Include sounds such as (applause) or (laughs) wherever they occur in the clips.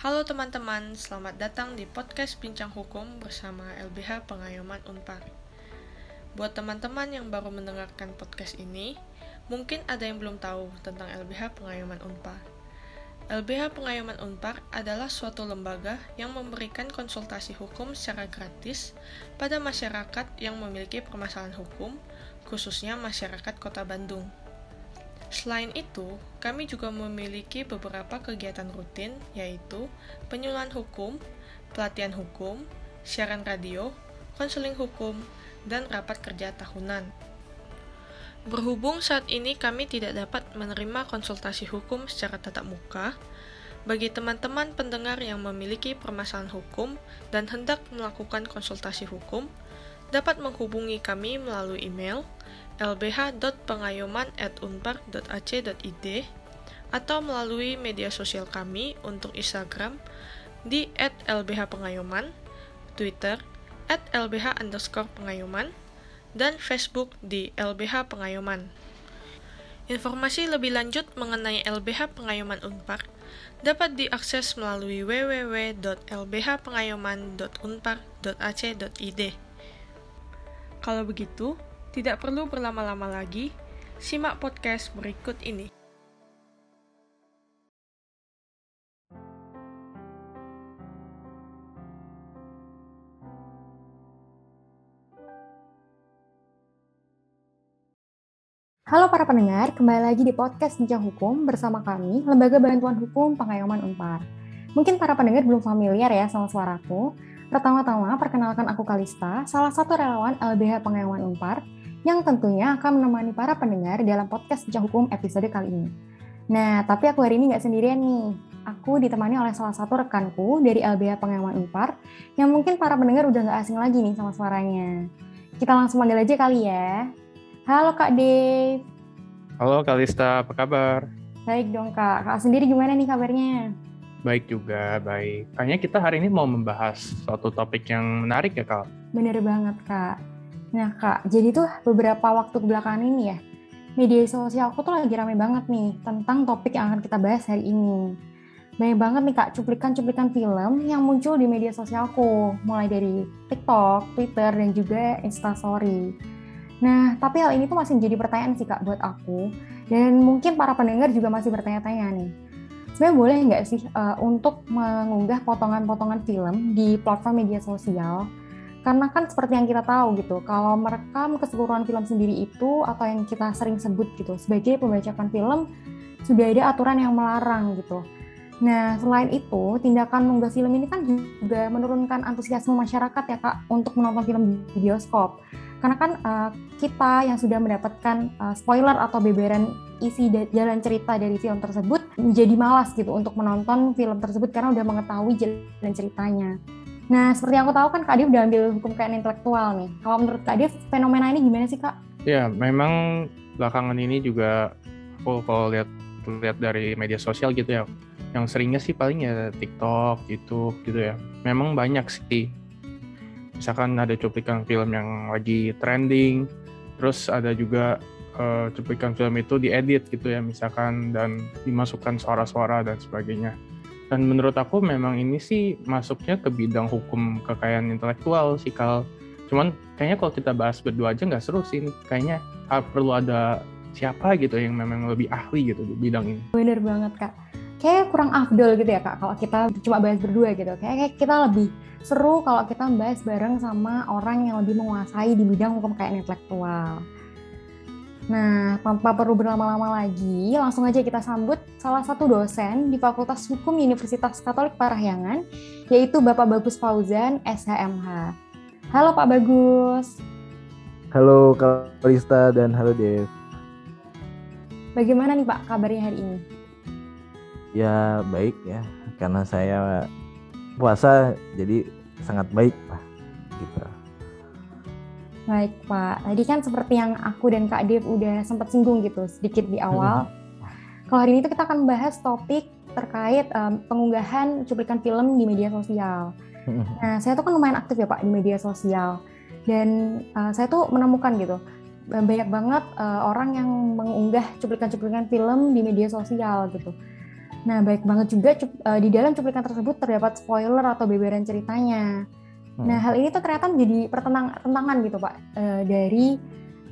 Halo teman-teman, selamat datang di podcast Bincang Hukum bersama LBH Pengayoman Unpar. Buat teman-teman yang baru mendengarkan podcast ini, mungkin ada yang belum tahu tentang LBH Pengayoman Unpar. LBH Pengayoman Unpar adalah suatu lembaga yang memberikan konsultasi hukum secara gratis pada masyarakat yang memiliki permasalahan hukum, khususnya masyarakat Kota Bandung. Selain itu, kami juga memiliki beberapa kegiatan rutin, yaitu penyuluhan hukum, pelatihan hukum, siaran radio, konseling hukum, dan rapat kerja tahunan. Berhubung saat ini kami tidak dapat menerima konsultasi hukum secara tatap muka, bagi teman-teman pendengar yang memiliki permasalahan hukum dan hendak melakukan konsultasi hukum, dapat menghubungi kami melalui email lbh.pengayoman@unpar.ac.id atau melalui media sosial kami untuk Instagram di @lbhpengayoman, Twitter @lbh_pengayoman, dan Facebook di LBH Pengayoman. Informasi lebih lanjut mengenai LBH Pengayoman Unpar dapat diakses melalui www.lbhpengayoman.unpar.ac.id. Kalau begitu, tidak perlu berlama-lama lagi, simak podcast berikut ini. Halo para pendengar, kembali lagi di podcast Bincang Hukum bersama kami, Lembaga Bantuan Hukum Pengayoman Unpar. Mungkin para pendengar belum familiar ya sama suaraku. Pertama-tama, perkenalkan aku Kalista, salah satu relawan LBH Pengayoman Unpar yang tentunya akan menemani para pendengar dalam podcast Bincang Hukum episode kali ini. Nah, tapi aku hari ini nggak sendirian nih. Aku ditemani oleh salah satu rekanku dari LBH Pengayoman Unpar, yang mungkin para pendengar udah nggak asing lagi nih sama suaranya. Kita langsung panggil aja kali ya. Halo Kak Dave. Halo Kalista, apa kabar? Baik dong Kak. Kak sendiri gimana nih kabarnya? Baik juga, baik. Kayaknya kita hari ini mau membahas suatu topik yang menarik ya, Kak? Bener banget Kak. Nah Kak, jadi tuh beberapa waktu kebelakangan ini ya, media sosial aku tuh lagi rame banget nih tentang topik yang akan kita bahas hari ini. Banyak banget nih Kak cuplikan-cuplikan film yang muncul di media sosialku, mulai dari TikTok, Twitter, dan juga Instastory. Nah, tapi hal ini tuh masih menjadi pertanyaan sih Kak buat aku, dan mungkin para pendengar juga masih bertanya-tanya nih. Sebenarnya boleh nggak sih uh, untuk mengunggah potongan-potongan film di platform media sosial karena kan seperti yang kita tahu gitu, kalau merekam keseluruhan film sendiri itu atau yang kita sering sebut gitu sebagai pembajakan film sudah ada aturan yang melarang gitu. Nah, selain itu, tindakan mengunggah film ini kan juga menurunkan antusiasme masyarakat ya Kak untuk menonton film di bioskop. Karena kan uh, kita yang sudah mendapatkan uh, spoiler atau beberan isi jalan cerita dari film tersebut menjadi malas gitu untuk menonton film tersebut karena udah mengetahui jalan ceritanya. Nah, seperti yang aku tahu kan Kak Div udah ambil hukum kekayaan intelektual nih. Kalau menurut Kak Div, fenomena ini gimana sih Kak? Ya, memang belakangan ini juga aku kalau lihat lihat dari media sosial gitu ya, yang seringnya sih paling ya TikTok, YouTube gitu ya. Memang banyak sih. Misalkan ada cuplikan film yang lagi trending, terus ada juga uh, cuplikan film itu diedit gitu ya, misalkan dan dimasukkan suara-suara dan sebagainya. Dan menurut aku memang ini sih masuknya ke bidang hukum kekayaan intelektual sih kal. Cuman kayaknya kalau kita bahas berdua aja nggak seru sih. Kayaknya perlu ada siapa gitu yang memang lebih ahli gitu di bidang ini. Bener banget kak. Kayak kurang afdol gitu ya kak kalau kita cuma bahas berdua gitu. Kayak kita lebih seru kalau kita bahas bareng sama orang yang lebih menguasai di bidang hukum kekayaan intelektual Nah, tanpa perlu berlama-lama lagi, langsung aja kita sambut salah satu dosen di Fakultas Hukum Universitas Katolik Parahyangan, yaitu Bapak Bagus Fauzan, SHMH. Halo Pak Bagus. Halo Kalista dan halo Dev. Bagaimana nih Pak kabarnya hari ini? Ya baik ya, karena saya puasa jadi sangat baik Pak. Baik Pak, tadi kan seperti yang aku dan Kak Dev udah sempat singgung gitu sedikit di awal. Kalau hari ini tuh kita akan bahas topik terkait um, pengunggahan cuplikan film di media sosial. Nah, saya tuh kan lumayan aktif ya Pak di media sosial dan uh, saya tuh menemukan gitu banyak banget uh, orang yang mengunggah cuplikan-cuplikan film di media sosial gitu. Nah, baik banget juga uh, di dalam cuplikan tersebut terdapat spoiler atau beberan ceritanya. Hmm. Nah, hal ini tuh ternyata menjadi pertentangan gitu, Pak, uh, dari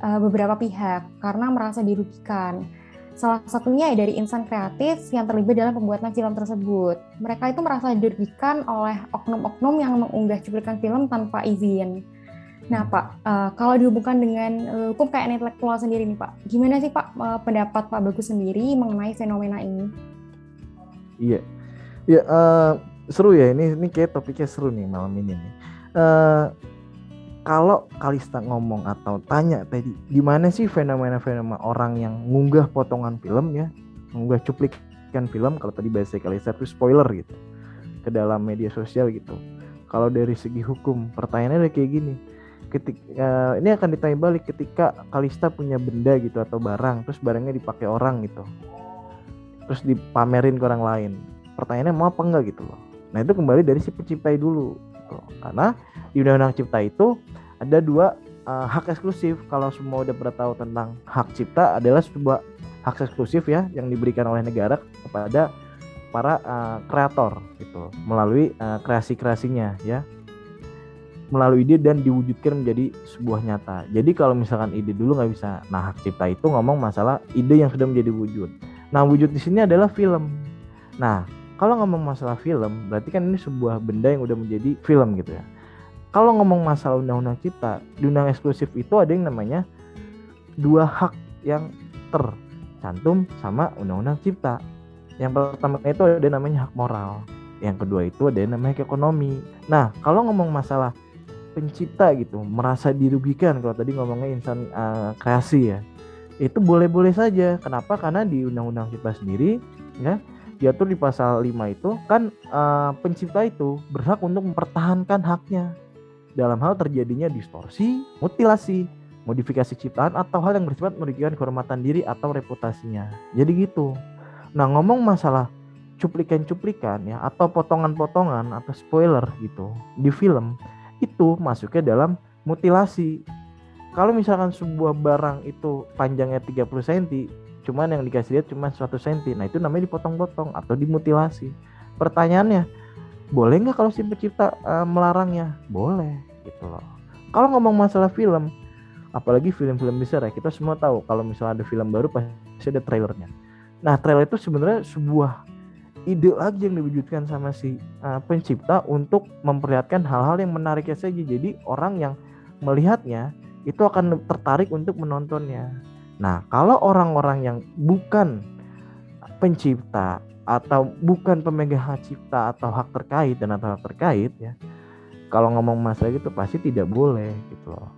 uh, beberapa pihak karena merasa dirugikan. Salah satunya ya dari insan kreatif yang terlibat dalam pembuatan film tersebut. Mereka itu merasa dirugikan oleh oknum-oknum yang mengunggah cuplikan film tanpa izin. Nah, Pak, uh, kalau dihubungkan dengan uh, hukum kayak intelektual sendiri nih, Pak, gimana sih Pak uh, pendapat Pak Bagus sendiri mengenai fenomena ini? Iya, ya uh, seru ya ini ini kayak topiknya seru nih malam ini nih. Uh, kalau Kalista ngomong atau tanya tadi gimana sih fenomena-fenomena orang yang ngunggah potongan film ya? Ngunggah cuplikan film kalau tadi bahasa Kalista itu spoiler gitu ke dalam media sosial gitu. Kalau dari segi hukum pertanyaannya kayak gini ketika uh, ini akan ditanya balik ketika Kalista punya benda gitu atau barang terus barangnya dipakai orang gitu terus dipamerin ke orang lain pertanyaannya mau apa enggak gitu loh. Nah itu kembali dari si pencipta dulu gitu. karena di undang-undang cipta itu ada dua uh, hak eksklusif kalau semua udah pernah tahu tentang hak cipta adalah sebuah hak eksklusif ya yang diberikan oleh negara kepada para uh, kreator gitu melalui uh, kreasi-kreasinya ya melalui ide dan diwujudkan menjadi sebuah nyata. Jadi kalau misalkan ide dulu nggak bisa, nah hak cipta itu ngomong masalah ide yang sudah menjadi wujud. Nah wujud di sini adalah film. Nah kalau ngomong masalah film, berarti kan ini sebuah benda yang udah menjadi film gitu ya. Kalau ngomong masalah undang-undang cipta di undang eksklusif itu ada yang namanya dua hak yang tercantum sama undang-undang cipta. Yang pertama itu ada namanya hak moral yang kedua itu ada yang namanya ekonomi. Nah kalau ngomong masalah pencipta gitu merasa dirugikan kalau tadi ngomongnya insan uh, kreasi ya itu boleh-boleh saja. Kenapa? Karena di undang-undang cipta sendiri ya diatur di pasal 5 itu kan uh, pencipta itu berhak untuk mempertahankan haknya dalam hal terjadinya distorsi, mutilasi, modifikasi ciptaan atau hal yang bersifat merugikan kehormatan diri atau reputasinya. Jadi gitu. Nah, ngomong masalah cuplikan-cuplikan ya atau potongan-potongan atau spoiler gitu di film itu masuknya dalam mutilasi. Kalau misalkan sebuah barang itu panjangnya 30 cm, cuman yang dikasih lihat cuma 1 cm. Nah, itu namanya dipotong-potong atau dimutilasi. Pertanyaannya, boleh nggak kalau si pencipta uh, melarangnya? Boleh gitu loh. Kalau ngomong masalah film apalagi film-film besar ya kita semua tahu kalau misalnya ada film baru pasti ada trailernya. Nah trailer itu sebenarnya sebuah ide lagi yang diwujudkan sama si uh, pencipta untuk memperlihatkan hal-hal yang menariknya saja. Jadi orang yang melihatnya itu akan tertarik untuk menontonnya nah kalau orang-orang yang bukan pencipta atau bukan pemegang hak cipta atau hak terkait dan atau hak terkait ya kalau ngomong masalah itu pasti tidak boleh gitu loh.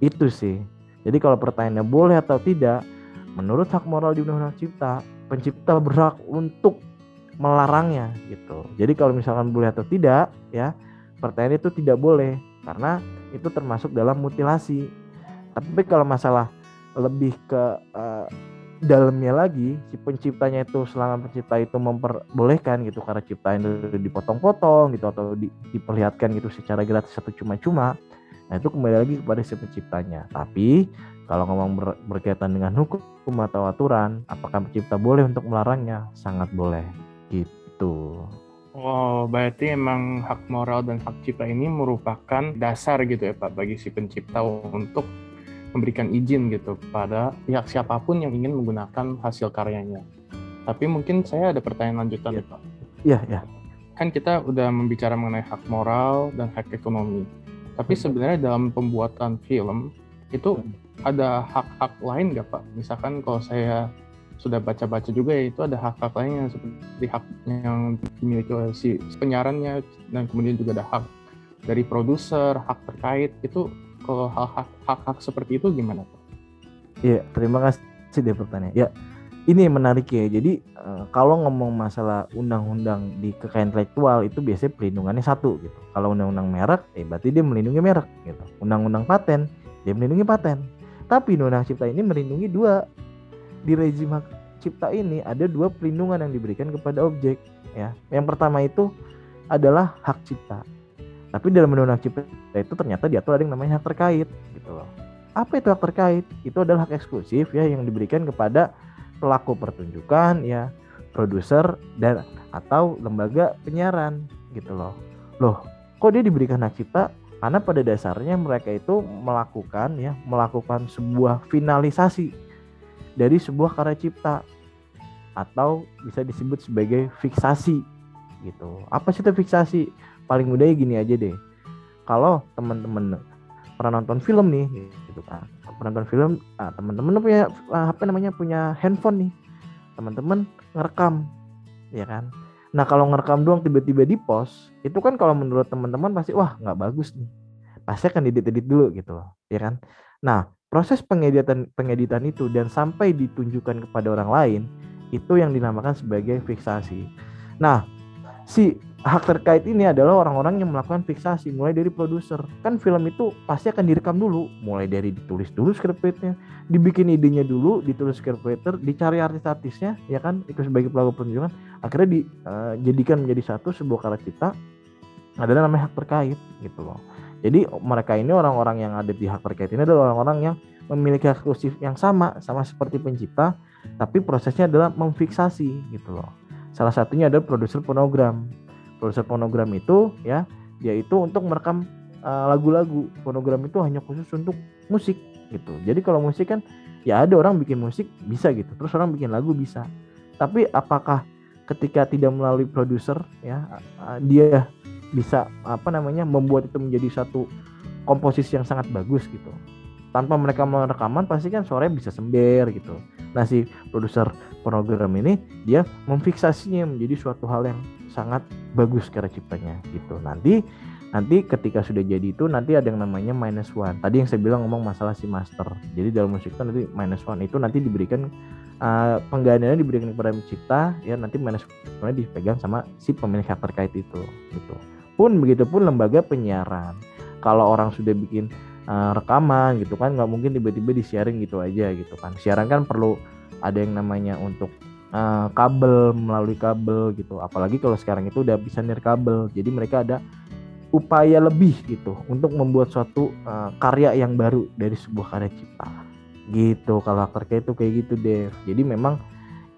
Itu sih. Jadi kalau pertanyaannya boleh atau tidak menurut hak moral di undang-undang cipta pencipta berhak untuk melarangnya gitu. Jadi kalau misalkan boleh atau tidak ya pertanyaan itu tidak boleh karena itu termasuk dalam mutilasi. Tapi kalau masalah lebih ke uh, dalamnya lagi si penciptanya itu selama pencipta itu memperbolehkan gitu karena ciptaan itu dipotong-potong gitu atau di, diperlihatkan gitu secara gratis atau cuma-cuma. Nah itu kembali lagi kepada si penciptanya. Tapi kalau ngomong ber, berkaitan dengan hukum atau aturan apakah pencipta boleh untuk melarangnya? Sangat boleh gitu. Oh, berarti emang hak moral dan hak cipta ini merupakan dasar gitu ya Pak bagi si pencipta untuk memberikan izin gitu kepada pihak siapa pun yang ingin menggunakan hasil karyanya. Tapi mungkin saya ada pertanyaan lanjutan ya, Pak. Iya, iya. Kan kita udah membicara mengenai hak moral dan hak ekonomi. Tapi sebenarnya dalam pembuatan film itu ada hak-hak lain nggak Pak? Misalkan kalau saya sudah baca-baca juga ya itu ada hak-hak lain yang seperti hak yang dimiliki oleh si penyiarannya dan kemudian juga ada hak dari produser, hak terkait itu kalau hak-hak seperti itu gimana Pak? Iya, terima kasih deh pertanyaan. Ya, ini menarik ya. Jadi uh, kalau ngomong masalah undang-undang di kekayaan intelektual itu biasanya pelindungannya satu gitu. Kalau undang-undang merek, eh berarti dia melindungi merek gitu. Undang-undang paten, dia melindungi paten. Tapi undang-undang cipta ini melindungi dua. Di rezim hak cipta ini ada dua pelindungan yang diberikan kepada objek ya. Yang pertama itu adalah hak cipta. Tapi dalam undang-undang cipta itu ternyata diatur ada yang namanya hak terkait gitu loh. Apa itu hak terkait? Itu adalah hak eksklusif ya yang diberikan kepada pelaku pertunjukan ya, produser dan atau lembaga penyiaran gitu loh. Loh, kok dia diberikan hak cipta? Karena pada dasarnya mereka itu melakukan ya, melakukan sebuah finalisasi dari sebuah karya cipta atau bisa disebut sebagai fiksasi gitu. Apa sih itu fiksasi? Paling mudahnya gini aja deh. Kalau teman-teman pernah nonton film nih gitu kan. Pernah nonton film, ah, teman-teman punya ah, apa namanya punya handphone nih. Teman-teman ngerekam ya kan. Nah kalau ngerekam doang tiba-tiba di post itu kan kalau menurut teman-teman pasti wah nggak bagus nih. Pasti akan edit-edit dulu gitu loh, ya kan. Nah proses pengeditan pengeditan itu dan sampai ditunjukkan kepada orang lain itu yang dinamakan sebagai fiksasi. Nah si hak terkait ini adalah orang-orang yang melakukan fiksasi mulai dari produser. Kan film itu pasti akan direkam dulu. Mulai dari ditulis dulu scriptnya dibikin idenya dulu ditulis scriptwriter dicari artis-artisnya ya kan? Itu sebagai pelaku pertunjukan akhirnya dijadikan uh, menjadi satu sebuah karya adalah namanya hak terkait gitu loh. Jadi mereka ini orang-orang yang ada di hak terkait ini adalah orang-orang yang memiliki eksklusif yang sama sama seperti pencipta tapi prosesnya adalah memfiksasi gitu loh salah satunya adalah produser fonogram. Produser fonogram itu ya yaitu untuk merekam uh, lagu-lagu. Fonogram itu hanya khusus untuk musik gitu. Jadi kalau musik kan ya ada orang bikin musik bisa gitu. Terus orang bikin lagu bisa. Tapi apakah ketika tidak melalui produser ya uh, dia bisa apa namanya membuat itu menjadi satu komposisi yang sangat bagus gitu tanpa mereka melakukan rekaman pasti kan suaranya bisa sember gitu. Nah si produser program ini dia memfiksasinya menjadi suatu hal yang sangat bagus karya ciptanya gitu. Nanti nanti ketika sudah jadi itu nanti ada yang namanya minus one. Tadi yang saya bilang ngomong masalah si master. Jadi dalam musik itu nanti minus one itu nanti diberikan uh, penggandaannya diberikan kepada pencipta ya nanti minus one dipegang sama si pemilik hak terkait itu gitu. Pun begitu pun lembaga penyiaran. Kalau orang sudah bikin uh, rekaman gitu kan nggak mungkin tiba-tiba disiarin gitu aja gitu kan. Siaran kan perlu ada yang namanya untuk uh, kabel melalui kabel gitu. Apalagi kalau sekarang itu udah bisa nirkabel jadi mereka ada upaya lebih gitu untuk membuat suatu uh, karya yang baru dari sebuah karya cipta. Gitu kalau terkait itu kayak gitu deh jadi memang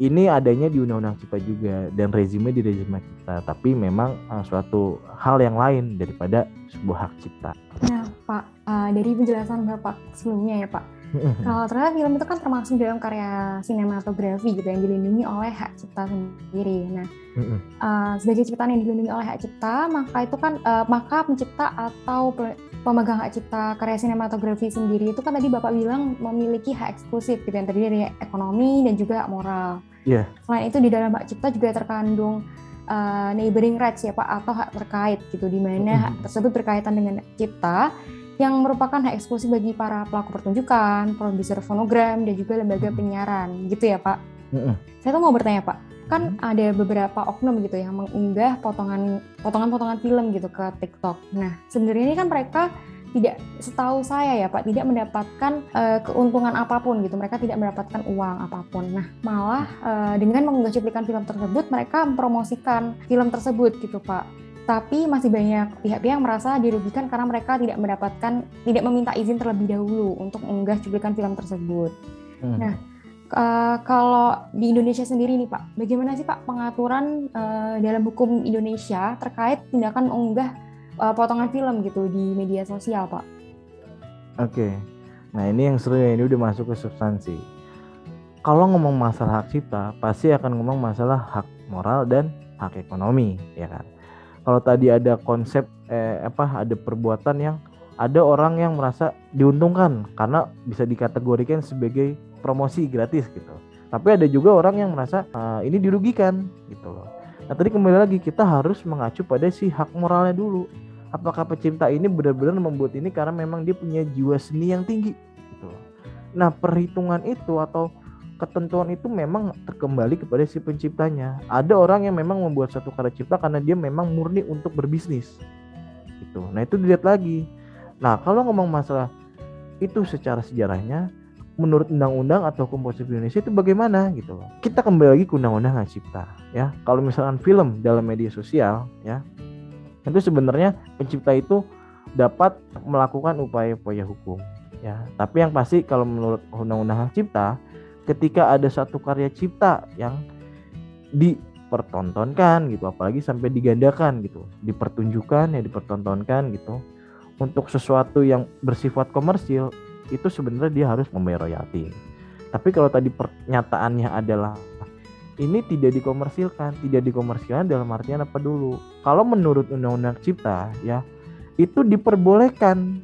ini adanya di undang-undang cipta juga dan rezimnya di rezim kita tapi memang uh, suatu hal yang lain daripada sebuah hak cipta. Nah pak uh, dari penjelasan bapak sebelumnya ya pak (laughs) kalau ternyata film itu kan termasuk dalam karya sinematografi gitu yang dilindungi oleh hak cipta sendiri. Nah, uh, sebagai ciptaan yang dilindungi oleh hak cipta, maka itu kan uh, maka pencipta atau pemegang hak cipta karya sinematografi sendiri itu kan tadi bapak bilang memiliki hak eksklusif gitu yang terdiri dari ekonomi dan juga moral. Yeah. Selain itu di dalam hak cipta juga terkandung uh, neighboring rights ya pak atau hak terkait gitu di mana hak tersebut berkaitan dengan cipta yang merupakan hak eksklusif bagi para pelaku pertunjukan, produser fonogram, dan juga lembaga penyiaran, gitu ya Pak? Saya tuh mau bertanya Pak, kan ada beberapa oknum gitu yang mengunggah potongan potongan-potongan film gitu ke TikTok. Nah, sebenarnya ini kan mereka tidak setahu saya ya Pak tidak mendapatkan uh, keuntungan apa pun gitu mereka tidak mendapatkan uang apa pun nah malah uh, dengan mengunggah cuplikan film tersebut mereka mempromosikan film tersebut gitu Pak tapi masih banyak pihak-pihak yang merasa dirugikan karena mereka tidak mendapatkan tidak meminta izin terlebih dahulu untuk mengunggah cuplikan film tersebut. Hmm. Nah, uh, kalau di Indonesia sendiri nih Pak, bagaimana sih Pak pengaturan uh, dalam hukum Indonesia terkait tindakan mengunggah uh, potongan film gitu di media sosial Pak? Oke, okay. nah ini yang seru ya ini udah masuk ke substansi. Kalau ngomong masalah hak cipta, pasti akan ngomong masalah hak moral dan hak ekonomi, ya kan? kalau tadi ada konsep eh, apa ada perbuatan yang ada orang yang merasa diuntungkan karena bisa dikategorikan sebagai promosi gratis gitu. Tapi ada juga orang yang merasa uh, ini dirugikan gitu loh. Nah tadi kembali lagi kita harus mengacu pada si hak moralnya dulu. Apakah pecinta ini benar-benar membuat ini karena memang dia punya jiwa seni yang tinggi gitu. Nah perhitungan itu atau ketentuan itu memang terkembali kepada si penciptanya. Ada orang yang memang membuat satu karya cipta karena dia memang murni untuk berbisnis. Gitu. Nah, itu dilihat lagi. Nah, kalau ngomong masalah itu secara sejarahnya menurut undang-undang atau hukum positif Indonesia itu bagaimana gitu Kita kembali lagi ke undang-undang hak cipta ya. Kalau misalkan film dalam media sosial ya, itu sebenarnya pencipta itu dapat melakukan upaya-upaya hukum ya. Tapi yang pasti kalau menurut undang-undang hak cipta ketika ada satu karya cipta yang dipertontonkan gitu apalagi sampai digandakan gitu dipertunjukkan ya dipertontonkan gitu untuk sesuatu yang bersifat komersil itu sebenarnya dia harus membayar royalti. Tapi kalau tadi pernyataannya adalah ini tidak dikomersilkan tidak dikomersilkan dalam artian apa dulu? Kalau menurut undang-undang cipta ya itu diperbolehkan.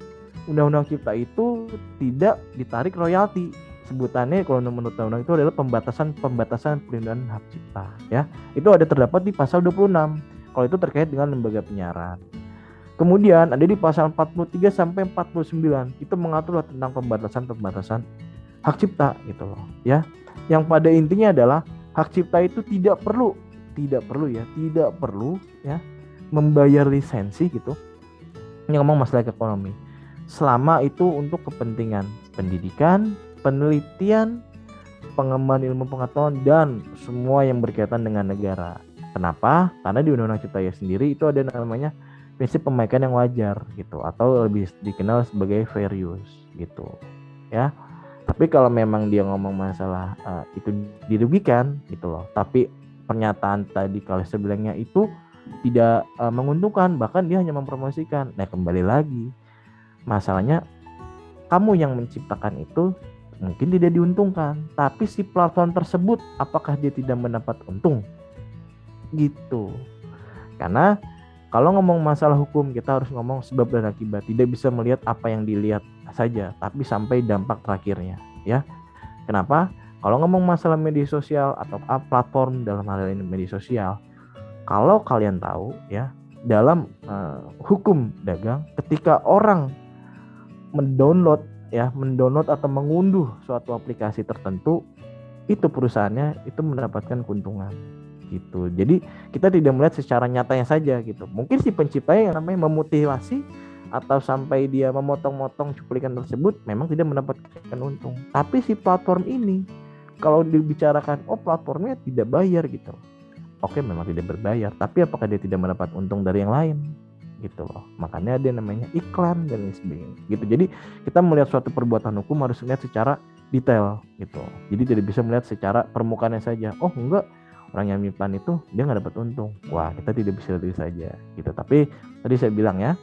Undang-undang cipta itu tidak ditarik royalti. Sebutannya kalau menurut undang-undang itu adalah pembatasan pembatasan pelindungan hak cipta ya. Itu ada terdapat di pasal 26 kalau itu terkait dengan lembaga penyiaran kemudian ada di pasal 43 sampai 49 itu mengatur tentang pembatasan pembatasan hak cipta gitu loh ya yang pada intinya adalah hak cipta itu tidak perlu tidak perlu ya tidak perlu ya membayar lisensi gitu ini ngomong masalah ekonomi selama itu untuk kepentingan pendidikan penelitian, pengembangan ilmu pengetahuan dan semua yang berkaitan dengan negara. Kenapa? Karena di Undang-Undang Cipta Kerja sendiri itu ada namanya prinsip pemakaian yang wajar gitu atau lebih dikenal sebagai fair use gitu. Ya. Tapi kalau memang dia ngomong masalah uh, itu dirugikan gitu loh. Tapi pernyataan tadi kalau sebelumnya itu tidak uh, menguntungkan bahkan dia hanya mempromosikan. Nah, kembali lagi masalahnya kamu yang menciptakan itu mungkin tidak diuntungkan tapi si platform tersebut apakah dia tidak mendapat untung gitu karena kalau ngomong masalah hukum kita harus ngomong sebab dan akibat. Tidak bisa melihat apa yang dilihat saja tapi sampai dampak terakhirnya ya. Kenapa? Kalau ngomong masalah media sosial atau platform dalam hal ini media sosial kalau kalian tahu ya dalam uh, hukum dagang ketika orang mendownload ya mendownload atau mengunduh suatu aplikasi tertentu itu perusahaannya itu mendapatkan keuntungan gitu. Jadi kita tidak melihat secara nyatanya saja gitu. Mungkin si penciptanya yang namanya memotivasi atau sampai dia memotong-motong cuplikan tersebut memang tidak mendapatkan untung. Tapi si platform ini kalau dibicarakan oh platformnya tidak bayar gitu. Oke memang tidak berbayar, tapi apakah dia tidak mendapat untung dari yang lain? gitu loh makanya ada namanya iklan dan lain sebagainya gitu jadi kita melihat suatu perbuatan hukum harus melihat secara detail gitu jadi tidak bisa melihat secara permukaannya saja oh enggak orang yang nyiptain itu dia nggak dapat untung wah kita tidak bisa lihat saja gitu tapi tadi saya bilang ya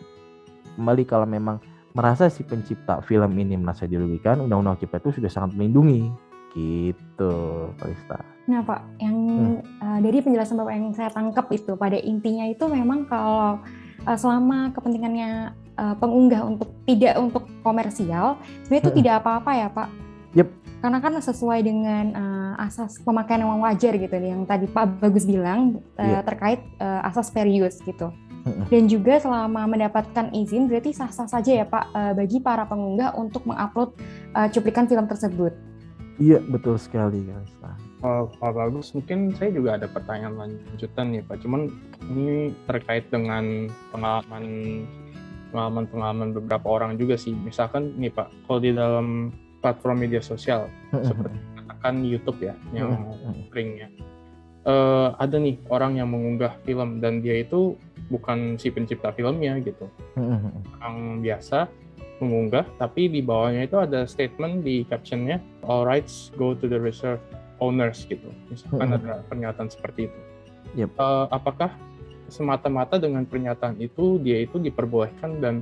kembali kalau memang merasa si pencipta film ini merasa dirugikan undang-undang cipta itu sudah sangat melindungi gitu Kalista. Nah Pak, yang hmm. uh, dari penjelasan Bapak yang saya tangkap itu pada intinya itu memang kalau uh, selama kepentingannya uh, pengunggah untuk tidak untuk komersial, sebenarnya itu tidak apa-apa ya Pak. Yep. Karena kan sesuai dengan uh, asas pemakaian yang wajar gitu, yang tadi Pak Bagus bilang uh, yep. terkait uh, asas fair use gitu. Dan juga selama mendapatkan izin berarti sah-sah saja ya Pak uh, bagi para pengunggah untuk mengupload uh, cuplikan film tersebut. Iya betul sekali guys. Oh, Pak Bagus, mungkin saya juga ada pertanyaan lanjutan nih Pak. Cuman ini terkait dengan pengalaman pengalaman-pengalaman beberapa orang juga sih. Misalkan nih Pak, kalau di dalam platform media sosial seperti katakan YouTube ya, yang sering ya, uh, ada nih orang yang mengunggah film dan dia itu bukan si pencipta filmnya gitu, orang biasa mengunggah, tapi di bawahnya itu ada statement di captionnya, all rights go to the reserve owners gitu. Misalkan ada pernyataan seperti itu. Yep. Uh, apakah semata-mata dengan pernyataan itu dia itu diperbolehkan dan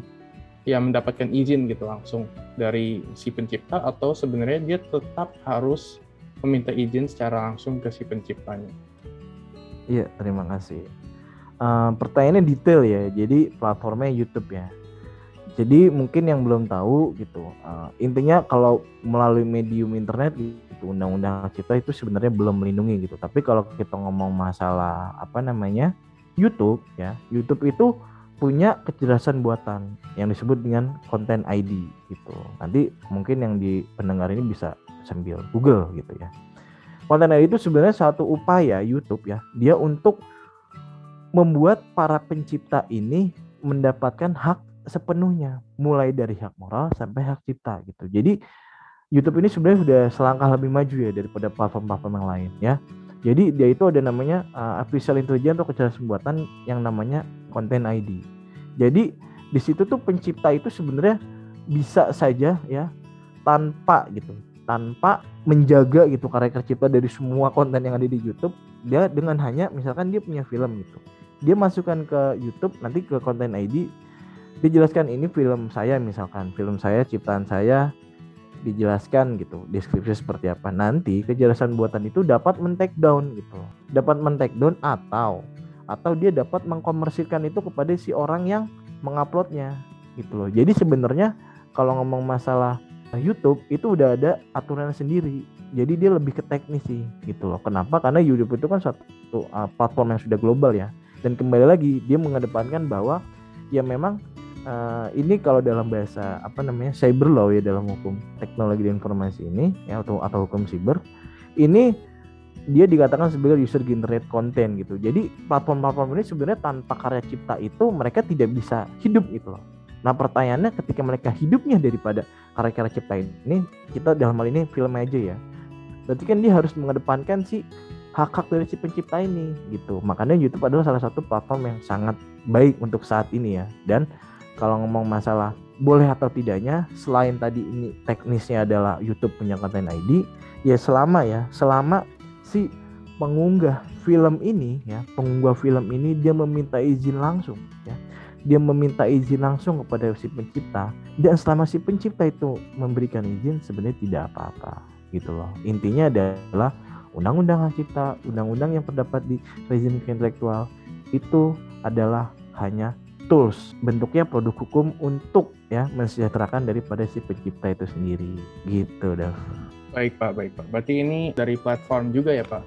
ya mendapatkan izin gitu langsung dari si pencipta atau sebenarnya dia tetap harus meminta izin secara langsung ke si penciptanya? Iya, terima kasih. Uh, pertanyaannya detail ya. Jadi platformnya YouTube ya. Jadi mungkin yang belum tahu gitu, uh, intinya kalau melalui medium internet gitu, undang-undang cipta itu sebenarnya belum melindungi gitu. Tapi kalau kita ngomong masalah apa namanya YouTube ya, YouTube itu punya kecerdasan buatan yang disebut dengan konten ID gitu. Nanti mungkin yang di pendengar ini bisa sambil Google gitu ya. Konten ID itu sebenarnya satu upaya YouTube ya, dia untuk membuat para pencipta ini mendapatkan hak sepenuhnya mulai dari hak moral sampai hak cipta gitu. Jadi YouTube ini sebenarnya sudah selangkah lebih maju ya daripada platform-platform yang lain ya. Jadi dia itu ada namanya uh, artificial intelligence atau kecerdasan buatan yang namanya content ID. Jadi di situ tuh pencipta itu sebenarnya bisa saja ya tanpa gitu, tanpa menjaga gitu karya tercipta dari semua konten yang ada di YouTube, dia dengan hanya misalkan dia punya film gitu. Dia masukkan ke YouTube nanti ke konten ID dijelaskan ini film saya misalkan film saya ciptaan saya dijelaskan gitu deskripsi seperti apa. Nanti kejelasan buatan itu dapat men down gitu. Dapat men down atau atau dia dapat mengkomersilkan itu kepada si orang yang menguploadnya gitu loh. Jadi sebenarnya kalau ngomong masalah YouTube itu udah ada aturan sendiri. Jadi dia lebih ke teknis sih gitu loh. Kenapa? Karena YouTube itu kan satu uh, platform yang sudah global ya. Dan kembali lagi dia mengedepankan bahwa ya memang uh, ini kalau dalam bahasa apa namanya cyber law ya dalam hukum teknologi dan informasi ini ya atau atau hukum cyber ini dia dikatakan sebagai user generate content gitu. Jadi platform-platform ini sebenarnya tanpa karya cipta itu mereka tidak bisa hidup gitu loh. Nah pertanyaannya ketika mereka hidupnya daripada karya-karya cipta ini, kita dalam hal ini film aja ya. Berarti kan dia harus mengedepankan si hak-hak dari si pencipta ini gitu. Makanya YouTube adalah salah satu platform yang sangat baik untuk saat ini ya. Dan kalau ngomong masalah boleh atau tidaknya selain tadi ini teknisnya adalah YouTube punya konten ID ya selama ya selama si pengunggah film ini ya pengunggah film ini dia meminta izin langsung ya. Dia meminta izin langsung kepada si pencipta dan selama si pencipta itu memberikan izin sebenarnya tidak apa-apa gitu loh. Intinya adalah undang-undang hak cipta undang-undang yang terdapat di rezim intelektual itu adalah hanya tools bentuknya produk hukum untuk ya mensejahterakan daripada si pencipta itu sendiri gitu Dav. Baik Pak, baik Pak. Berarti ini dari platform juga ya Pak?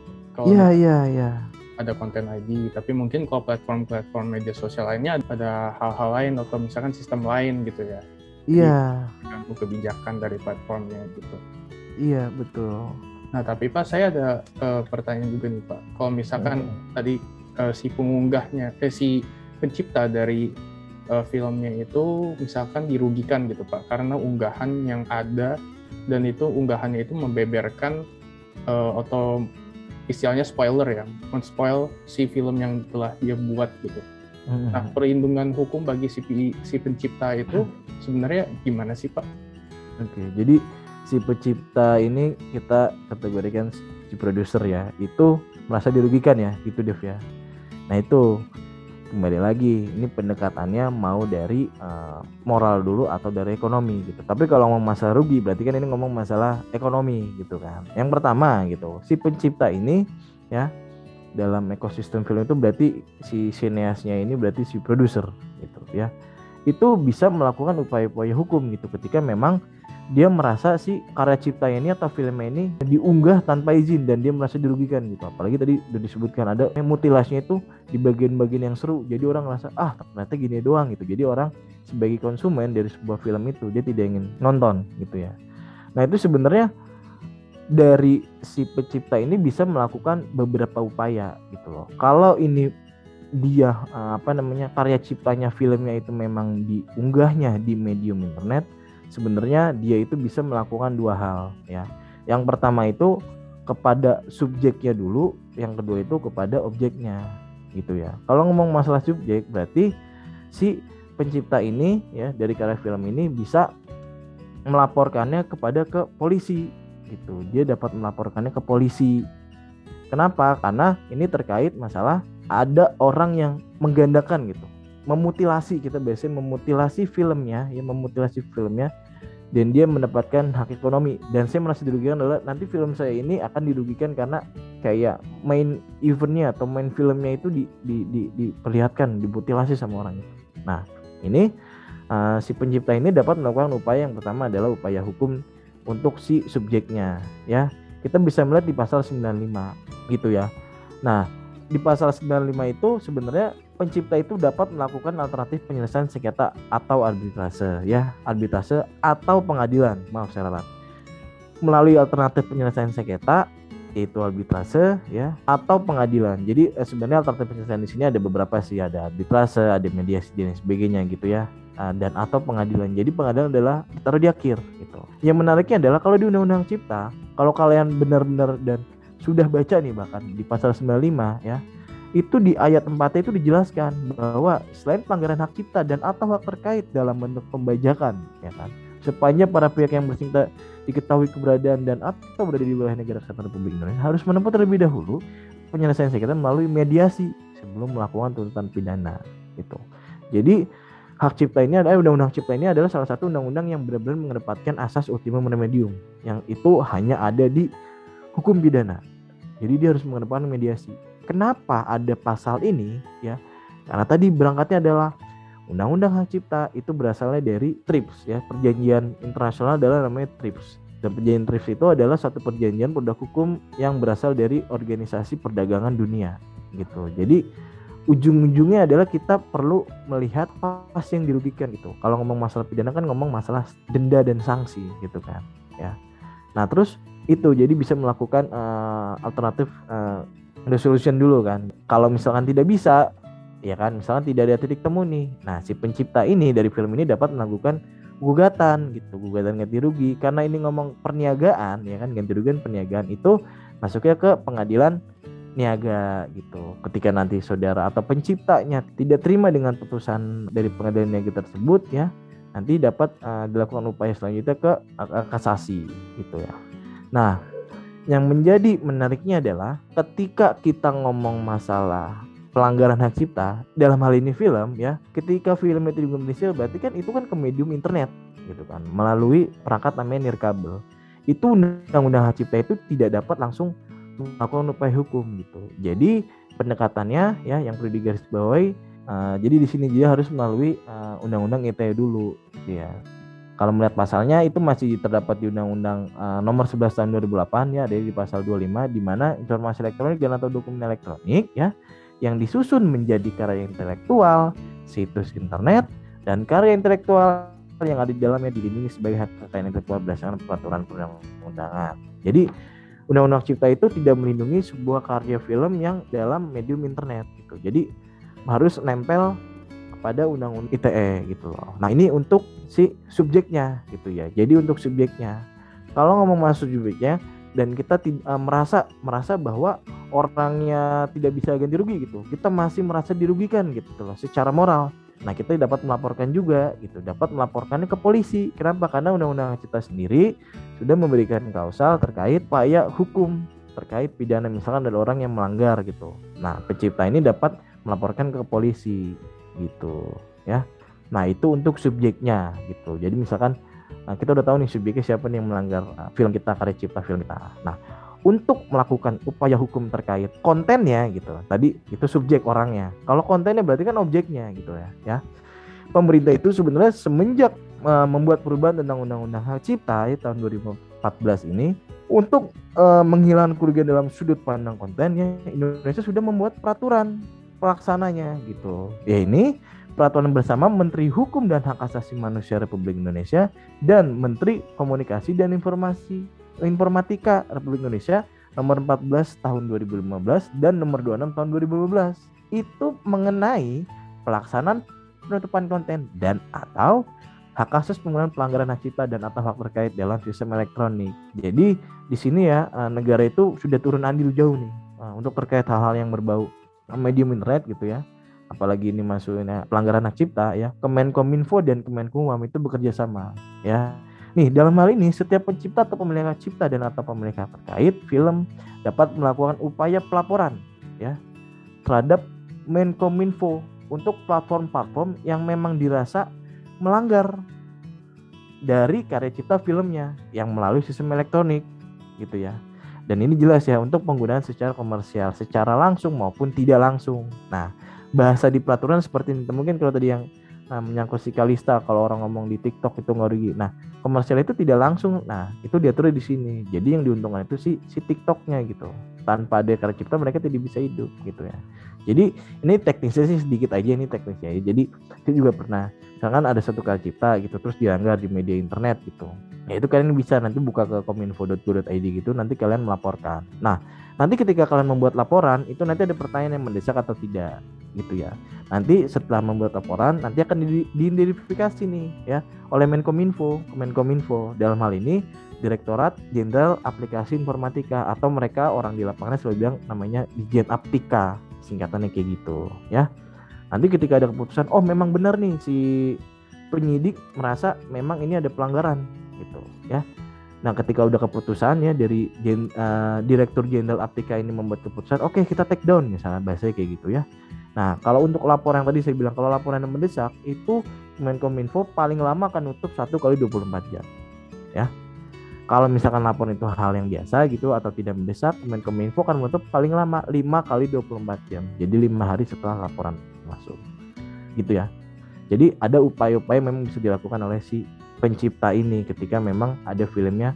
Iya iya iya. Ada konten ID, tapi mungkin kalau platform-platform media sosial lainnya ada hal-hal lain atau misalkan sistem lain gitu ya? Iya. Ganggu kebijakan dari platformnya gitu. Iya betul. Nah tapi Pak saya ada uh, pertanyaan juga nih Pak. Kalau misalkan hmm. tadi uh, si pengunggahnya, eh si pencipta dari uh, filmnya itu misalkan dirugikan gitu Pak karena unggahan yang ada dan itu unggahannya itu membeberkan uh, atau istilahnya spoiler ya, menspoil si film yang telah dia buat gitu. Hmm. Nah, perlindungan hukum bagi si, si pencipta itu sebenarnya gimana sih Pak? Oke, jadi si pencipta ini kita kategorikan si produser ya, itu merasa dirugikan ya, gitu Dev ya. Nah itu kembali lagi ini pendekatannya mau dari uh, moral dulu atau dari ekonomi gitu. Tapi kalau ngomong masalah rugi berarti kan ini ngomong masalah ekonomi gitu kan. Yang pertama gitu si pencipta ini ya dalam ekosistem film itu berarti si sineasnya ini berarti si produser gitu ya. Itu bisa melakukan upaya-upaya hukum gitu ketika memang dia merasa si karya cipta ini atau filmnya ini diunggah tanpa izin dan dia merasa dirugikan gitu. Apalagi tadi udah disebutkan ada mutilasinya itu di bagian-bagian yang seru. Jadi orang merasa ah ternyata gini doang gitu. Jadi orang sebagai konsumen dari sebuah film itu dia tidak ingin nonton gitu ya. Nah itu sebenarnya dari si pencipta ini bisa melakukan beberapa upaya gitu loh. Kalau ini dia eh, apa namanya karya ciptanya filmnya itu memang diunggahnya di medium internet sebenarnya dia itu bisa melakukan dua hal ya. Yang pertama itu kepada subjeknya dulu, yang kedua itu kepada objeknya gitu ya. Kalau ngomong masalah subjek berarti si pencipta ini ya dari karya film ini bisa melaporkannya kepada ke polisi gitu. Dia dapat melaporkannya ke polisi. Kenapa? Karena ini terkait masalah ada orang yang menggandakan gitu memutilasi kita biasanya memutilasi filmnya ya memutilasi filmnya dan dia mendapatkan hak ekonomi dan saya merasa dirugikan adalah nanti film saya ini akan dirugikan karena kayak main eventnya atau main filmnya itu di, di, di, diperlihatkan dimutilasi sama orang. Nah ini uh, si pencipta ini dapat melakukan upaya yang pertama adalah upaya hukum untuk si subjeknya ya kita bisa melihat di pasal 95 gitu ya. Nah di pasal 95 itu sebenarnya pencipta itu dapat melakukan alternatif penyelesaian sengketa atau arbitrase ya arbitrase atau pengadilan. Maaf saya ralat. Melalui alternatif penyelesaian sengketa yaitu arbitrase ya atau pengadilan. Jadi eh, sebenarnya alternatif penyelesaian di sini ada beberapa sih. Ada arbitrase ada mediasi dan sebagainya gitu ya. Uh, dan atau pengadilan. Jadi pengadilan adalah taruh di akhir gitu. Yang menariknya adalah kalau di undang-undang cipta kalau kalian benar-benar dan sudah baca nih bahkan di pasal 95 ya itu di ayat 4 itu dijelaskan bahwa selain pelanggaran hak cipta dan atau hak terkait dalam bentuk pembajakan ya kan sepanjang para pihak yang bersingkat diketahui keberadaan dan atau berada di wilayah negara kesatuan Republik Indonesia harus menempuh terlebih dahulu penyelesaian sengketa melalui mediasi sebelum melakukan tuntutan pidana gitu. Jadi hak cipta ini adalah undang-undang cipta ini adalah salah satu undang-undang yang benar-benar mengedepankan asas ultimum remedium yang itu hanya ada di hukum pidana. Jadi dia harus mengedepankan mediasi. Kenapa ada pasal ini ya? Karena tadi berangkatnya adalah undang-undang hak cipta itu berasalnya dari TRIPS ya, perjanjian internasional adalah namanya TRIPS. Dan perjanjian TRIPS itu adalah satu perjanjian produk hukum yang berasal dari organisasi perdagangan dunia gitu. Jadi ujung-ujungnya adalah kita perlu melihat apa sih yang dirugikan gitu. Kalau ngomong masalah pidana kan ngomong masalah denda dan sanksi gitu kan, ya. Nah terus itu jadi bisa melakukan uh, alternatif uh, resolution dulu kan. Kalau misalkan tidak bisa, ya kan, misalkan tidak ada titik temu nih. Nah si pencipta ini dari film ini dapat melakukan gugatan gitu, gugatan ganti rugi karena ini ngomong perniagaan, ya kan, ganti rugi perniagaan itu masuknya ke pengadilan niaga gitu. Ketika nanti saudara atau penciptanya tidak terima dengan putusan dari pengadilan niaga tersebut ya, nanti dapat uh, dilakukan upaya selanjutnya ke uh, kasasi gitu ya. Nah, yang menjadi menariknya adalah ketika kita ngomong masalah pelanggaran hak cipta dalam hal ini film ya, ketika film itu dikomersil berarti kan itu kan ke medium internet gitu kan melalui perangkat namanya nirkabel. Itu undang-undang hak cipta itu tidak dapat langsung melakukan upaya hukum gitu. Jadi pendekatannya ya yang perlu digarisbawahi uh, jadi di sini dia harus melalui uh, undang-undang ITE dulu gitu ya. Kalau melihat pasalnya itu masih terdapat di undang-undang uh, nomor 11 tahun 2008 ya, ada di pasal 25 di mana informasi elektronik dan atau dokumen elektronik ya yang disusun menjadi karya intelektual, situs internet dan karya intelektual yang ada di dalamnya dilindungi sebagai hak kekayaan intelektual berdasarkan peraturan perundang-undangan. Jadi Undang-Undang Cipta itu tidak melindungi sebuah karya film yang dalam medium internet gitu. Jadi harus nempel kepada undang-undang ITE gitu loh. Nah, ini untuk si subjeknya gitu ya. Jadi untuk subjeknya. Kalau ngomong masuk subjeknya dan kita uh, merasa merasa bahwa orangnya tidak bisa ganti rugi gitu. Kita masih merasa dirugikan gitu loh secara moral. Nah, kita dapat melaporkan juga gitu, dapat melaporkannya ke polisi. Kenapa? Karena undang-undang cipta sendiri sudah memberikan kausal terkait upaya hukum terkait pidana misalkan ada orang yang melanggar gitu. Nah, pencipta ini dapat melaporkan ke polisi gitu, ya. Nah, itu untuk subjeknya gitu. Jadi misalkan nah kita udah tahu nih subjeknya siapa nih yang melanggar uh, film kita karya cipta film kita. Nah, untuk melakukan upaya hukum terkait kontennya gitu. Tadi itu subjek orangnya. Kalau kontennya berarti kan objeknya gitu ya. Ya. Pemerintah itu sebenarnya semenjak uh, membuat perubahan tentang Undang-Undang Hak Cipta ya, tahun 2014 ini untuk uh, menghilangkan kerugian dalam sudut pandang kontennya Indonesia sudah membuat peraturan pelaksananya gitu. Ya ini peraturan bersama Menteri Hukum dan Hak Asasi Manusia Republik Indonesia dan Menteri Komunikasi dan Informasi Informatika Republik Indonesia nomor 14 tahun 2015 dan nomor 26 tahun 2015 itu mengenai pelaksanaan penutupan konten dan atau hak kasus penggunaan pelanggaran hak cipta dan atau hak terkait dalam sistem elektronik. Jadi di sini ya eh, negara itu sudah turun andil jauh nih eh, untuk terkait hal-hal yang berbau medium internet gitu ya. Apalagi ini masuknya pelanggaran hak cipta ya. Kemenkominfo dan Kemenkumham itu bekerja sama ya Nih, dalam hal ini setiap pencipta atau pemilik hak cipta dan atau pemilik hak terkait film dapat melakukan upaya pelaporan ya terhadap Menkominfo untuk platform-platform yang memang dirasa melanggar dari karya cipta filmnya yang melalui sistem elektronik gitu ya. Dan ini jelas ya untuk penggunaan secara komersial, secara langsung maupun tidak langsung. Nah, bahasa di peraturan seperti ini mungkin kalau tadi yang nah, menyangkut si Kalista kalau orang ngomong di TikTok itu nggak rugi. Nah, komersial itu tidak langsung. Nah, itu diatur di sini. Jadi yang diuntungkan itu si si TikToknya gitu. Tanpa ada karya cipta mereka tidak bisa hidup gitu ya. Jadi ini teknisnya sih sedikit aja ini teknisnya. Jadi saya juga pernah misalkan ada satu karya cipta gitu terus dilanggar di media internet gitu. Ya itu kalian bisa nanti buka ke kominfo.go.id gitu nanti kalian melaporkan. Nah, nanti ketika kalian membuat laporan itu nanti ada pertanyaan yang mendesak atau tidak gitu ya. Nanti setelah membuat laporan nanti akan diidentifikasi nih ya oleh Menkominfo, Menkominfo dalam hal ini Direktorat Jenderal Aplikasi Informatika atau mereka orang di lapangan selalu bilang namanya Dijen Aptika singkatannya kayak gitu ya. Nanti ketika ada keputusan oh memang benar nih si penyidik merasa memang ini ada pelanggaran gitu ya. Nah, ketika udah keputusannya dari gen, uh, Direktur Jenderal Aptika ini membuat keputusan, oke okay, kita take down misalnya bahasanya kayak gitu ya. Nah, kalau untuk laporan yang tadi saya bilang kalau laporan yang mendesak itu Menkominfo paling lama akan nutup 1 kali 24 jam. Ya. Kalau misalkan laporan itu hal yang biasa gitu atau tidak mendesak, Menkominfo akan menutup paling lama 5 kali 24 jam. Jadi 5 hari setelah laporan masuk. Gitu ya. Jadi ada upaya-upaya memang bisa dilakukan oleh si pencipta ini ketika memang ada filmnya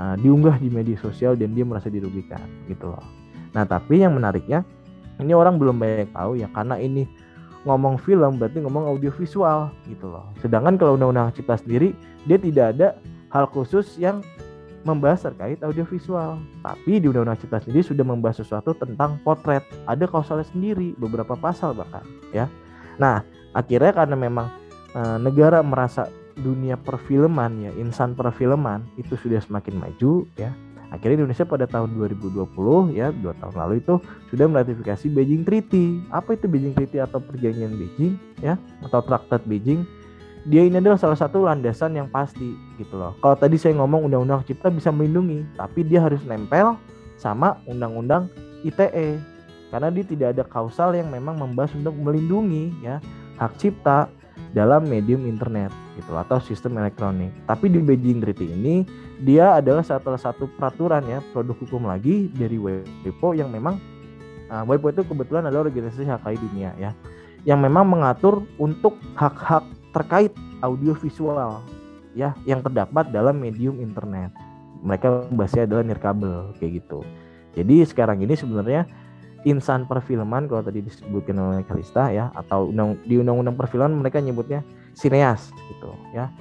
uh, diunggah di media sosial dan dia merasa dirugikan gitu loh. Nah tapi yang menariknya ini orang belum banyak tahu ya karena ini ngomong film berarti ngomong audiovisual gitu loh. Sedangkan kalau undang-undang cipta sendiri dia tidak ada hal khusus yang membahas terkait audiovisual. Tapi di undang-undang cipta sendiri sudah membahas sesuatu tentang potret. Ada kausalnya sendiri beberapa pasal bahkan ya. Nah akhirnya karena memang e, negara merasa dunia perfilman ya insan perfilman itu sudah semakin maju ya akhirnya Indonesia pada tahun 2020 ya dua tahun lalu itu sudah meratifikasi Beijing Treaty. Apa itu Beijing Treaty atau perjanjian Beijing ya atau Traktat Beijing? Dia ini adalah salah satu landasan yang pasti gitu loh. Kalau tadi saya ngomong undang-undang cipta bisa melindungi tapi dia harus nempel sama undang-undang ITE karena dia tidak ada kausal yang memang membahas untuk melindungi ya hak cipta dalam medium internet gitu atau sistem elektronik. Tapi di Beijing Treaty ini dia adalah salah satu peraturan ya produk hukum lagi dari WIPO yang memang uh, WIPO itu kebetulan adalah organisasi hak dunia ya yang memang mengatur untuk hak-hak terkait audiovisual ya yang terdapat dalam medium internet. Mereka bahasanya adalah nirkabel kayak gitu. Jadi sekarang ini sebenarnya insan perfilman kalau tadi disebutkan oleh Kalista ya atau di undang-undang perfilman mereka nyebutnya sineas gitu ya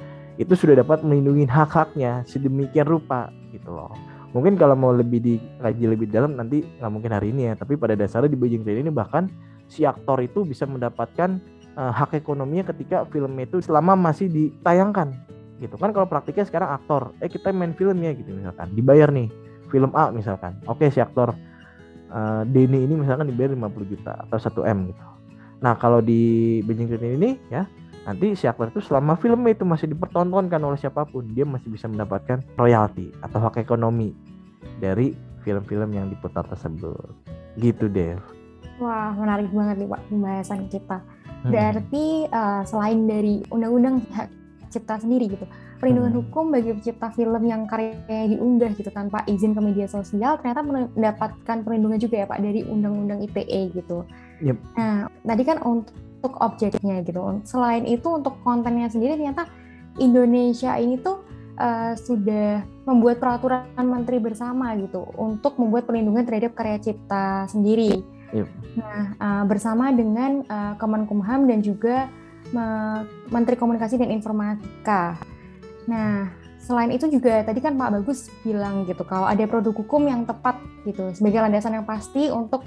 itu sudah dapat melindungi hak-haknya sedemikian rupa gitu loh. Mungkin kalau mau lebih dikaji lebih dalam nanti nggak mungkin hari ini ya. Tapi pada dasarnya di Beijing ini bahkan si aktor itu bisa mendapatkan uh, hak ekonominya ketika film itu selama masih ditayangkan gitu. Kan kalau praktiknya sekarang aktor eh kita main film ya gitu misalkan dibayar nih film A misalkan. Oke si aktor uh, Denny ini misalkan dibayar 50 juta atau 1 M gitu. Nah, kalau di Beijing Green ini ya, nanti si aktor itu selama film itu masih dipertontonkan oleh siapa pun, dia masih bisa mendapatkan royalti atau hak ekonomi dari film-film yang diputar tersebut. Gitu, Dev. Wah, menarik banget nih Pak pembahasan kita. Hmm. Berarti uh, selain dari undang-undang hak cipta sendiri gitu, perlindungan hmm. hukum bagi pencipta film yang karyanya diunggah gitu tanpa izin ke media sosial ternyata mendapatkan perlindungan juga ya Pak dari undang-undang ITE gitu. Yep. Nah, tadi kan untuk objeknya gitu. Selain itu untuk kontennya sendiri ternyata Indonesia ini tuh uh, sudah membuat peraturan menteri bersama gitu untuk membuat perlindungan terhadap karya cipta sendiri. Yep. Nah, uh, bersama dengan uh, Kemenkumham dan juga Menteri Komunikasi dan Informatika. Nah, selain itu juga tadi kan Pak Bagus bilang gitu kalau ada produk hukum yang tepat gitu sebagai landasan yang pasti untuk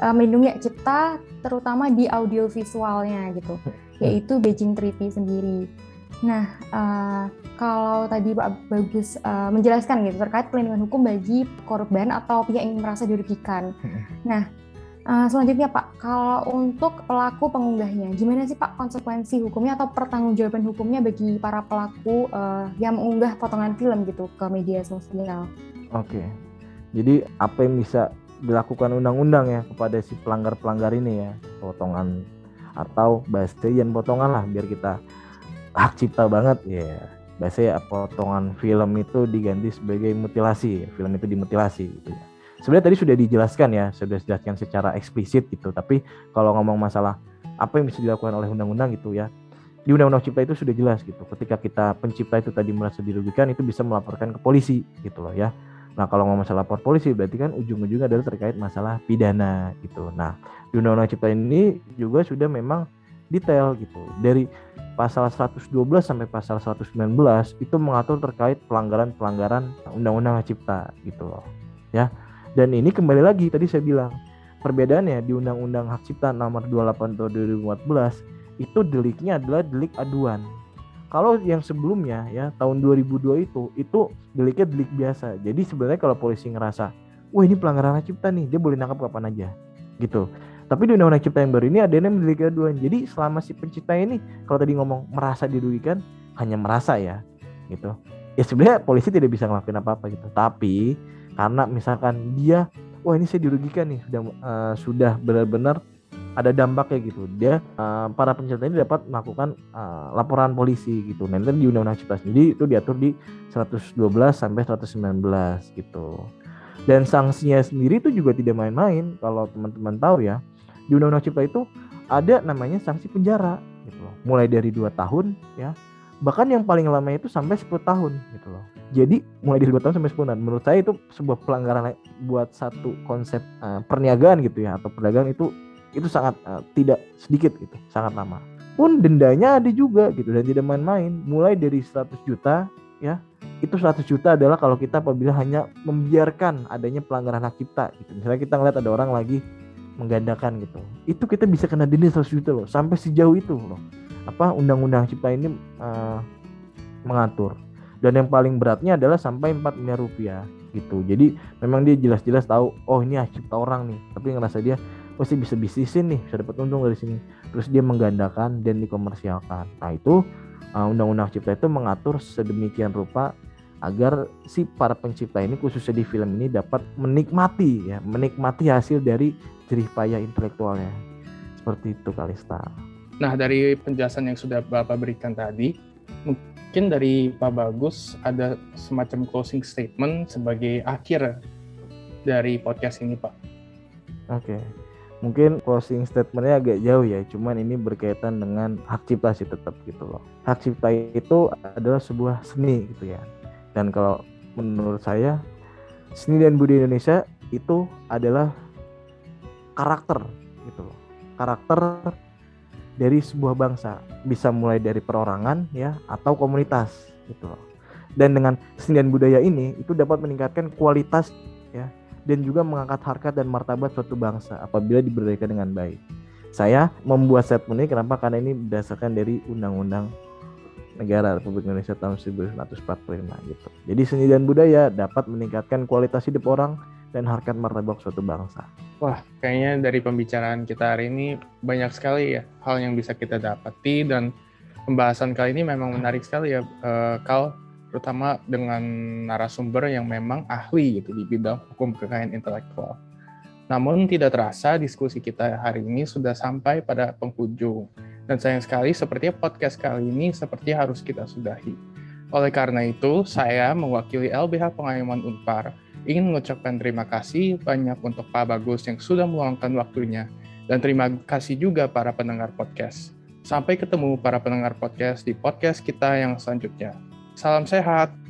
uh, melindungi cipta terutama di audiovisualnya gitu (laughs) yaitu Beijing Treaty sendiri. Nah, uh, kalau tadi Pak Bagus uh, menjelaskan gitu terkait perlindungan hukum bagi korban atau pihak yang merasa dirugikan. (laughs) Nah, Uh, selanjutnya Pak, kalau untuk pelaku pengunggahnya, gimana sih Pak konsekuensi hukumnya atau pertanggungjawaban hukumnya bagi para pelaku uh, yang mengunggah potongan film gitu ke media sosial? Oke, jadi apa yang bisa dilakukan undang-undang ya kepada si pelanggar-pelanggar ini ya, potongan atau bahasa potongan lah biar kita hak cipta banget ya. Bahasa ya potongan film itu diganti sebagai mutilasi, film itu dimutilasi gitu ya sebenarnya tadi sudah dijelaskan ya, sudah dijelaskan secara eksplisit gitu. Tapi kalau ngomong masalah apa yang bisa dilakukan oleh undang-undang gitu ya, di undang-undang cipta itu sudah jelas gitu. Ketika kita pencipta itu tadi merasa dirugikan, itu bisa melaporkan ke polisi gitu loh ya. Nah kalau ngomong masalah lapor polisi berarti kan ujung-ujungnya adalah terkait masalah pidana gitu. Nah di undang-undang cipta ini juga sudah memang detail gitu. Dari pasal 112 sampai pasal 119 itu mengatur terkait pelanggaran-pelanggaran undang-undang cipta gitu loh. Ya. Dan ini kembali lagi tadi saya bilang perbedaannya di Undang-Undang Hak Cipta nomor 28 tahun 2014 itu deliknya adalah delik aduan. Kalau yang sebelumnya ya tahun 2002 itu itu deliknya delik biasa. Jadi sebenarnya kalau polisi ngerasa, wah ini pelanggaran hak cipta nih, dia boleh nangkap kapan aja, gitu. Tapi di undang-undang cipta yang baru ini ada yang delik aduan. Jadi selama si pencipta ini kalau tadi ngomong merasa dirugikan, hanya merasa ya, gitu ya sebenarnya polisi tidak bisa ngelakuin apa-apa gitu tapi karena misalkan dia wah ini saya dirugikan nih sudah uh, sudah benar-benar ada dampaknya gitu. Dia uh, para pencerita ini dapat melakukan uh, laporan polisi gitu. Nanti di undang-undang cipta sendiri itu diatur di 112 sampai 119 gitu. Dan sanksinya sendiri itu juga tidak main-main kalau teman-teman tahu ya. Di undang-undang cipta itu ada namanya sanksi penjara gitu loh. Mulai dari dua tahun ya. Bahkan yang paling lama itu sampai 10 tahun gitu loh. Jadi mulai dari 2 tahun sampai 10 tahun. Menurut saya itu sebuah pelanggaran buat satu konsep uh, perniagaan gitu ya atau perdagangan itu itu sangat uh, tidak sedikit gitu, sangat lama. Pun dendanya ada juga gitu dan tidak main-main. Mulai dari 100 juta ya. Itu 100 juta adalah kalau kita apabila hanya membiarkan adanya pelanggaran hak cipta gitu. Misalnya kita ngeliat ada orang lagi menggandakan gitu. Itu kita bisa kena denda 100 juta loh, sampai sejauh itu loh. Apa undang-undang cipta ini uh, mengatur. Dan yang paling beratnya adalah sampai 4 miliar rupiah gitu. Jadi memang dia jelas-jelas tahu oh ini hak cipta orang nih, tapi ngerasa dia pasti bisa bisnisin nih bisa dapat untung dari sini terus dia menggandakan dan dikomersialkan nah itu uh, undang-undang cipta itu mengatur sedemikian rupa agar si para pencipta ini khususnya di film ini dapat menikmati ya menikmati hasil dari jerih payah intelektualnya seperti itu Kalista. Nah dari penjelasan yang sudah Bapak berikan tadi mungkin dari Pak Bagus ada semacam closing statement sebagai akhir dari podcast ini Pak. Oke. Okay mungkin closing statementnya agak jauh ya cuman ini berkaitan dengan hak cipta sih tetap gitu loh. Hak cipta itu adalah sebuah seni gitu ya. Dan kalau menurut saya seni dan budaya Indonesia itu adalah karakter gitu loh. Karakter dari sebuah bangsa. Bisa mulai dari perorangan ya atau komunitas gitu loh. Dan dengan seni dan budaya ini itu dapat meningkatkan kualitas ya dan juga mengangkat harkat dan martabat suatu bangsa apabila diberdayakan dengan baik. Saya membuat statement ini kenapa? Karena ini berdasarkan dari Undang-Undang Negara Republik Indonesia tahun 1945 gitu. Jadi seni dan budaya dapat meningkatkan kualitas hidup orang dan harkat martabat suatu bangsa. Wah, kayaknya dari pembicaraan kita hari ini banyak sekali ya hal yang bisa kita dapati dan pembahasan kali ini memang menarik sekali ya, uh, Kal terutama dengan narasumber yang memang ahli gitu di bidang hukum kekayaan intelektual. Namun tidak terasa diskusi kita hari ini sudah sampai pada penghujung. Dan sayang sekali sepertinya podcast kali ini seperti harus kita sudahi. Oleh karena itu, saya mewakili LBH Pengayoman Unpar ingin mengucapkan terima kasih banyak untuk Pak Bagus yang sudah meluangkan waktunya dan terima kasih juga para pendengar podcast. Sampai ketemu para pendengar podcast di podcast kita yang selanjutnya. Salam sehat.